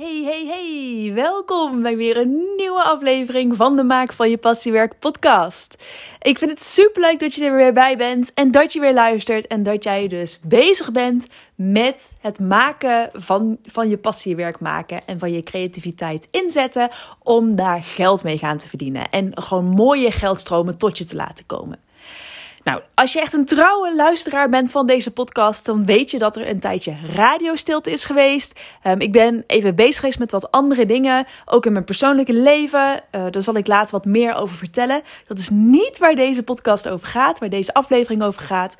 hey, hey, hey. Welkom bij weer een nieuwe aflevering van de Maak van je Passiewerk podcast. Ik vind het super leuk dat je er weer bij bent en dat je weer luistert en dat jij dus bezig bent met het maken van, van je passiewerk maken en van je creativiteit inzetten om daar geld mee gaan te verdienen en gewoon mooie geldstromen tot je te laten komen. Nou, als je echt een trouwe luisteraar bent van deze podcast, dan weet je dat er een tijdje radiostilte is geweest. Um, ik ben even bezig geweest met wat andere dingen, ook in mijn persoonlijke leven. Uh, daar zal ik later wat meer over vertellen. Dat is niet waar deze podcast over gaat, waar deze aflevering over gaat.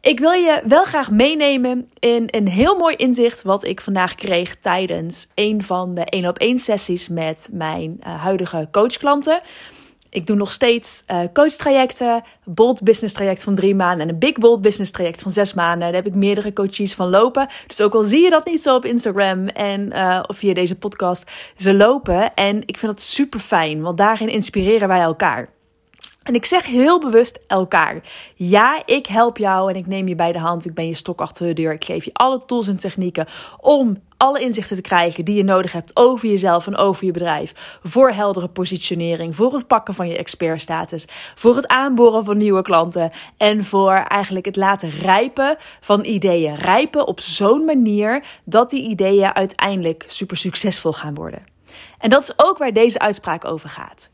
Ik wil je wel graag meenemen in een heel mooi inzicht wat ik vandaag kreeg tijdens een van de 1 op 1 sessies met mijn uh, huidige coachklanten. Ik doe nog steeds uh, coachtrajecten, bold business traject van drie maanden en een big bold business traject van zes maanden. Daar heb ik meerdere coaches van lopen. Dus ook al zie je dat niet zo op Instagram en uh, of via deze podcast, ze lopen. En ik vind dat super fijn, want daarin inspireren wij elkaar. En ik zeg heel bewust elkaar. Ja, ik help jou en ik neem je bij de hand. Ik ben je stok achter de deur. Ik geef je alle tools en technieken om alle inzichten te krijgen die je nodig hebt over jezelf en over je bedrijf. Voor heldere positionering, voor het pakken van je expertstatus, voor het aanboren van nieuwe klanten en voor eigenlijk het laten rijpen van ideeën. Rijpen op zo'n manier dat die ideeën uiteindelijk super succesvol gaan worden. En dat is ook waar deze uitspraak over gaat.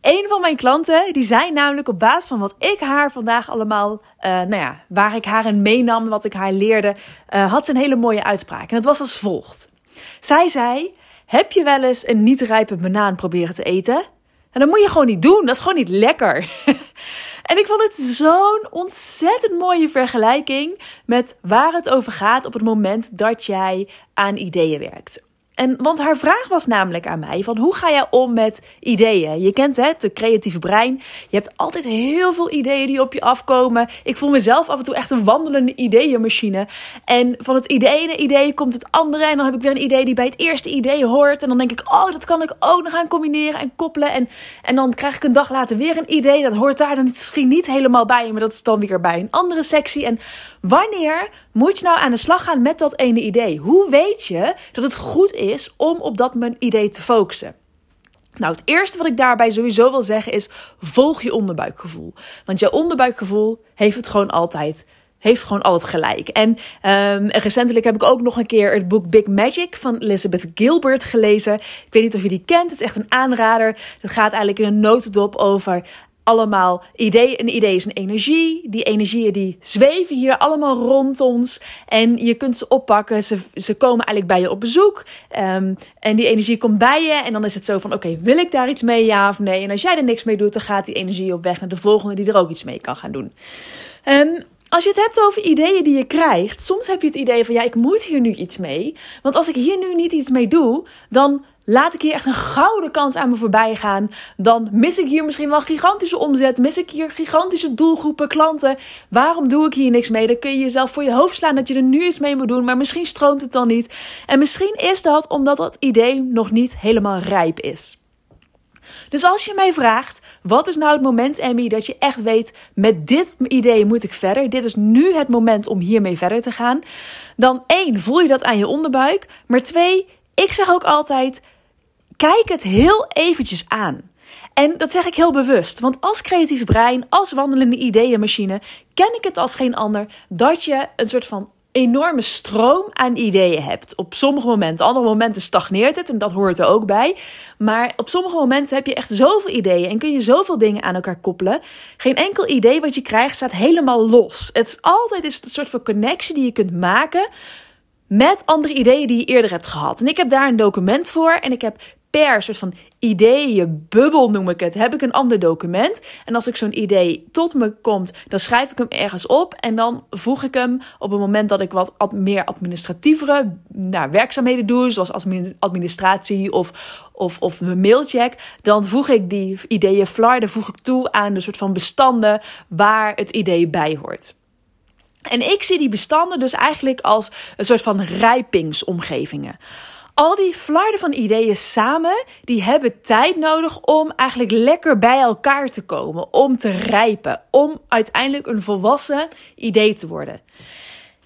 Een van mijn klanten, die zei namelijk op basis van wat ik haar vandaag allemaal, uh, nou ja, waar ik haar in meenam, wat ik haar leerde, uh, had ze een hele mooie uitspraak. En het was als volgt. Zij zei, heb je wel eens een niet rijpe banaan proberen te eten? En dat moet je gewoon niet doen, dat is gewoon niet lekker. en ik vond het zo'n ontzettend mooie vergelijking met waar het over gaat op het moment dat jij aan ideeën werkt. En, want haar vraag was namelijk aan mij: van hoe ga je om met ideeën? Je kent het, de creatieve brein. Je hebt altijd heel veel ideeën die op je afkomen. Ik voel mezelf af en toe echt een wandelende ideeënmachine. En van het ene idee komt het andere. En dan heb ik weer een idee die bij het eerste idee hoort. En dan denk ik: oh, dat kan ik ook nog gaan combineren en koppelen. En, en dan krijg ik een dag later weer een idee. Dat hoort daar dan misschien niet helemaal bij. Maar dat is dan weer bij een andere sectie. En wanneer moet je nou aan de slag gaan met dat ene idee? Hoe weet je dat het goed is om op dat idee te focussen? Nou, het eerste wat ik daarbij sowieso wil zeggen is: volg je onderbuikgevoel. Want je onderbuikgevoel heeft het gewoon altijd. Heeft gewoon altijd gelijk. En um, recentelijk heb ik ook nog een keer het boek Big Magic van Elizabeth Gilbert gelezen. Ik weet niet of je die kent. Het is echt een aanrader. Het gaat eigenlijk in een notendop over allemaal ideeën. Een idee is een energie. Die energieën die zweven hier allemaal rond ons. En je kunt ze oppakken. Ze, ze komen eigenlijk bij je op bezoek. Um, en die energie komt bij je. En dan is het zo van: oké, wil ik daar iets mee? Ja of nee? En als jij er niks mee doet, dan gaat die energie op weg naar de volgende die er ook iets mee kan gaan doen. Um, als je het hebt over ideeën die je krijgt, soms heb je het idee van ja, ik moet hier nu iets mee. Want als ik hier nu niet iets mee doe, dan laat ik hier echt een gouden kans aan me voorbij gaan. Dan mis ik hier misschien wel gigantische omzet. Mis ik hier gigantische doelgroepen, klanten. Waarom doe ik hier niks mee? Dan kun je jezelf voor je hoofd slaan dat je er nu iets mee moet doen. Maar misschien stroomt het dan niet. En misschien is dat omdat dat idee nog niet helemaal rijp is. Dus als je mij vraagt, wat is nou het moment, Emmy, dat je echt weet, met dit idee moet ik verder. Dit is nu het moment om hiermee verder te gaan. Dan één, voel je dat aan je onderbuik. Maar twee, ik zeg ook altijd, kijk het heel eventjes aan. En dat zeg ik heel bewust, want als creatief brein, als wandelende ideeënmachine, ken ik het als geen ander dat je een soort van enorme stroom aan ideeën hebt. Op sommige momenten, andere momenten stagneert het en dat hoort er ook bij. Maar op sommige momenten heb je echt zoveel ideeën en kun je zoveel dingen aan elkaar koppelen. Geen enkel idee wat je krijgt staat helemaal los. Het is altijd is een soort van connectie die je kunt maken met andere ideeën die je eerder hebt gehad. En ik heb daar een document voor en ik heb per soort van ideeën, bubbel noem ik het, heb ik een ander document. En als ik zo'n idee tot me komt, dan schrijf ik hem ergens op. En dan voeg ik hem op het moment dat ik wat meer administratievere nou, werkzaamheden doe, zoals administratie of, of, of mijn mailcheck. Dan voeg ik die ideeën flarden voeg ik toe aan de soort van bestanden waar het idee bij hoort. En ik zie die bestanden dus eigenlijk als een soort van rijpingsomgevingen al die flarden van ideeën samen, die hebben tijd nodig om eigenlijk lekker bij elkaar te komen, om te rijpen, om uiteindelijk een volwassen idee te worden.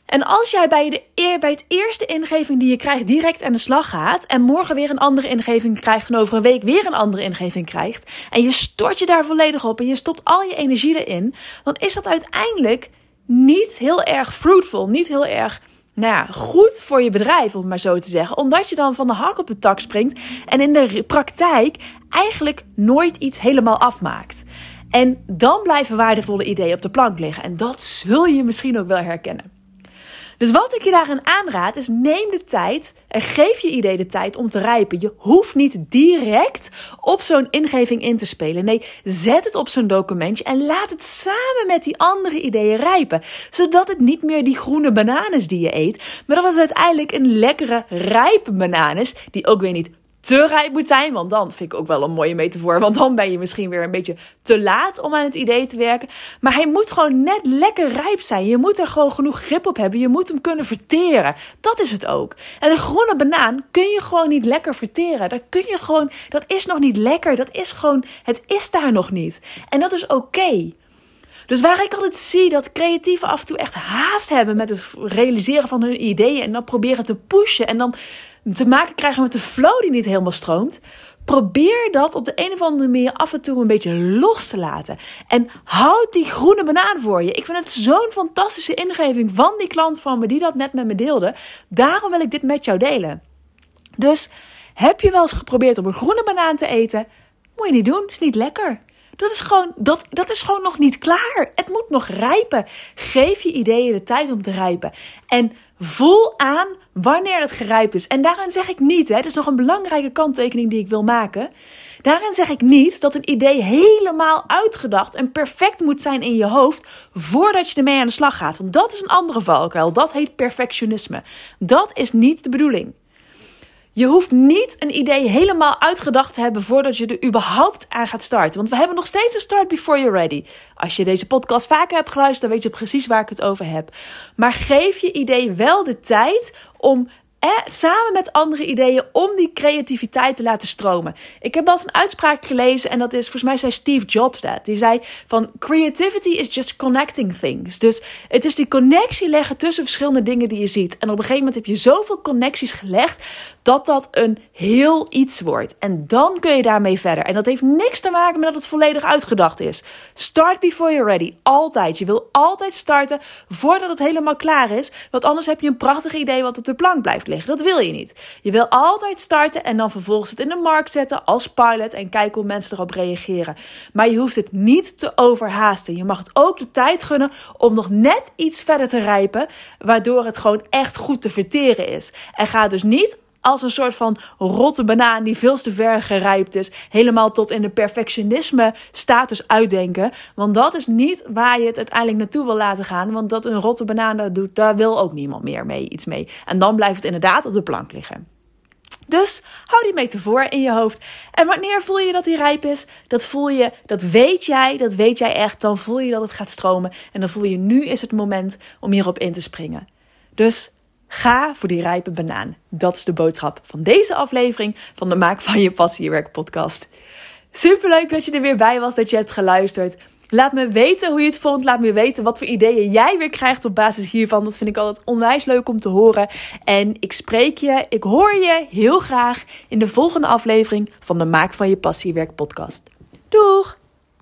En als jij bij, de, bij het eerste ingeving die je krijgt direct aan de slag gaat. En morgen weer een andere ingeving krijgt. En over een week weer een andere ingeving krijgt. En je stort je daar volledig op. En je stopt al je energie erin. Dan is dat uiteindelijk niet heel erg fruitful. Niet heel erg nou ja, goed voor je bedrijf, om het maar zo te zeggen. Omdat je dan van de hak op de tak springt. En in de praktijk eigenlijk nooit iets helemaal afmaakt. En dan blijven waardevolle ideeën op de plank liggen. En dat zul je misschien ook wel herkennen. Dus wat ik je daarin aanraad is neem de tijd en geef je idee de tijd om te rijpen. Je hoeft niet direct op zo'n ingeving in te spelen. Nee, zet het op zo'n documentje en laat het samen met die andere ideeën rijpen. Zodat het niet meer die groene banaan is die je eet, maar dat het uiteindelijk een lekkere rijpe banaan is die ook weer niet te rijp moet zijn. Want dan vind ik ook wel een mooie metafoor. Want dan ben je misschien weer een beetje te laat om aan het idee te werken. Maar hij moet gewoon net lekker rijp zijn. Je moet er gewoon genoeg grip op hebben. Je moet hem kunnen verteren. Dat is het ook. En een groene banaan kun je gewoon niet lekker verteren. Dat kun je gewoon, dat is nog niet lekker. Dat is gewoon, het is daar nog niet. En dat is oké. Dus waar ik altijd zie dat creatieven af en toe echt haast hebben met het realiseren van hun ideeën en dan proberen te pushen en dan te maken krijgen met de flow die niet helemaal stroomt. Probeer dat op de een of andere manier af en toe een beetje los te laten. En houd die groene banaan voor je. Ik vind het zo'n fantastische ingeving van die klant van me die dat net met me deelde. Daarom wil ik dit met jou delen. Dus heb je wel eens geprobeerd om een groene banaan te eten? Moet je niet doen, is niet lekker. Dat is, gewoon, dat, dat is gewoon nog niet klaar. Het moet nog rijpen. Geef je ideeën de tijd om te rijpen. En voel aan wanneer het gerijpt is. En daarin zeg ik niet, hè, dat is nog een belangrijke kanttekening die ik wil maken. Daarin zeg ik niet dat een idee helemaal uitgedacht en perfect moet zijn in je hoofd voordat je ermee aan de slag gaat. Want dat is een andere valkuil. Dat heet perfectionisme. Dat is niet de bedoeling. Je hoeft niet een idee helemaal uitgedacht te hebben voordat je er überhaupt aan gaat starten. Want we hebben nog steeds een start before you're ready. Als je deze podcast vaker hebt geluisterd, dan weet je precies waar ik het over heb. Maar geef je idee wel de tijd om eh, samen met andere ideeën om die creativiteit te laten stromen. Ik heb wel eens een uitspraak gelezen en dat is, volgens mij zei Steve Jobs dat. Die zei van creativity is just connecting things. Dus het is die connectie leggen tussen verschillende dingen die je ziet. En op een gegeven moment heb je zoveel connecties gelegd dat dat een heel iets wordt. En dan kun je daarmee verder. En dat heeft niks te maken met dat het volledig uitgedacht is. Start before you're ready. Altijd. Je wil altijd starten voordat het helemaal klaar is. Want anders heb je een prachtig idee wat op de plank blijft liggen. Dat wil je niet. Je wil altijd starten en dan vervolgens het in de markt zetten als pilot en kijken hoe mensen erop reageren. Maar je hoeft het niet te overhaasten. Je mag het ook de tijd gunnen om nog net iets verder te rijpen, waardoor het gewoon echt goed te verteren is. En ga dus niet als een soort van rotte banaan die veel te ver gerijpt is, helemaal tot in de perfectionisme status uitdenken. Want dat is niet waar je het uiteindelijk naartoe wil laten gaan. Want dat een rotte banaan dat doet, daar wil ook niemand meer mee iets mee. En dan blijft het inderdaad op de plank liggen. Dus hou die metafoor in je hoofd. En wanneer voel je dat die rijp is? Dat voel je, dat weet jij, dat weet jij echt. Dan voel je dat het gaat stromen. En dan voel je nu is het moment om hierop in te springen. Dus Ga voor die rijpe banaan. Dat is de boodschap van deze aflevering van de Maak van je Passiewerk podcast. Superleuk dat je er weer bij was, dat je hebt geluisterd. Laat me weten hoe je het vond. Laat me weten wat voor ideeën jij weer krijgt op basis hiervan. Dat vind ik altijd onwijs leuk om te horen. En ik spreek je, ik hoor je heel graag in de volgende aflevering van de Maak van je Passiewerk podcast. Doeg!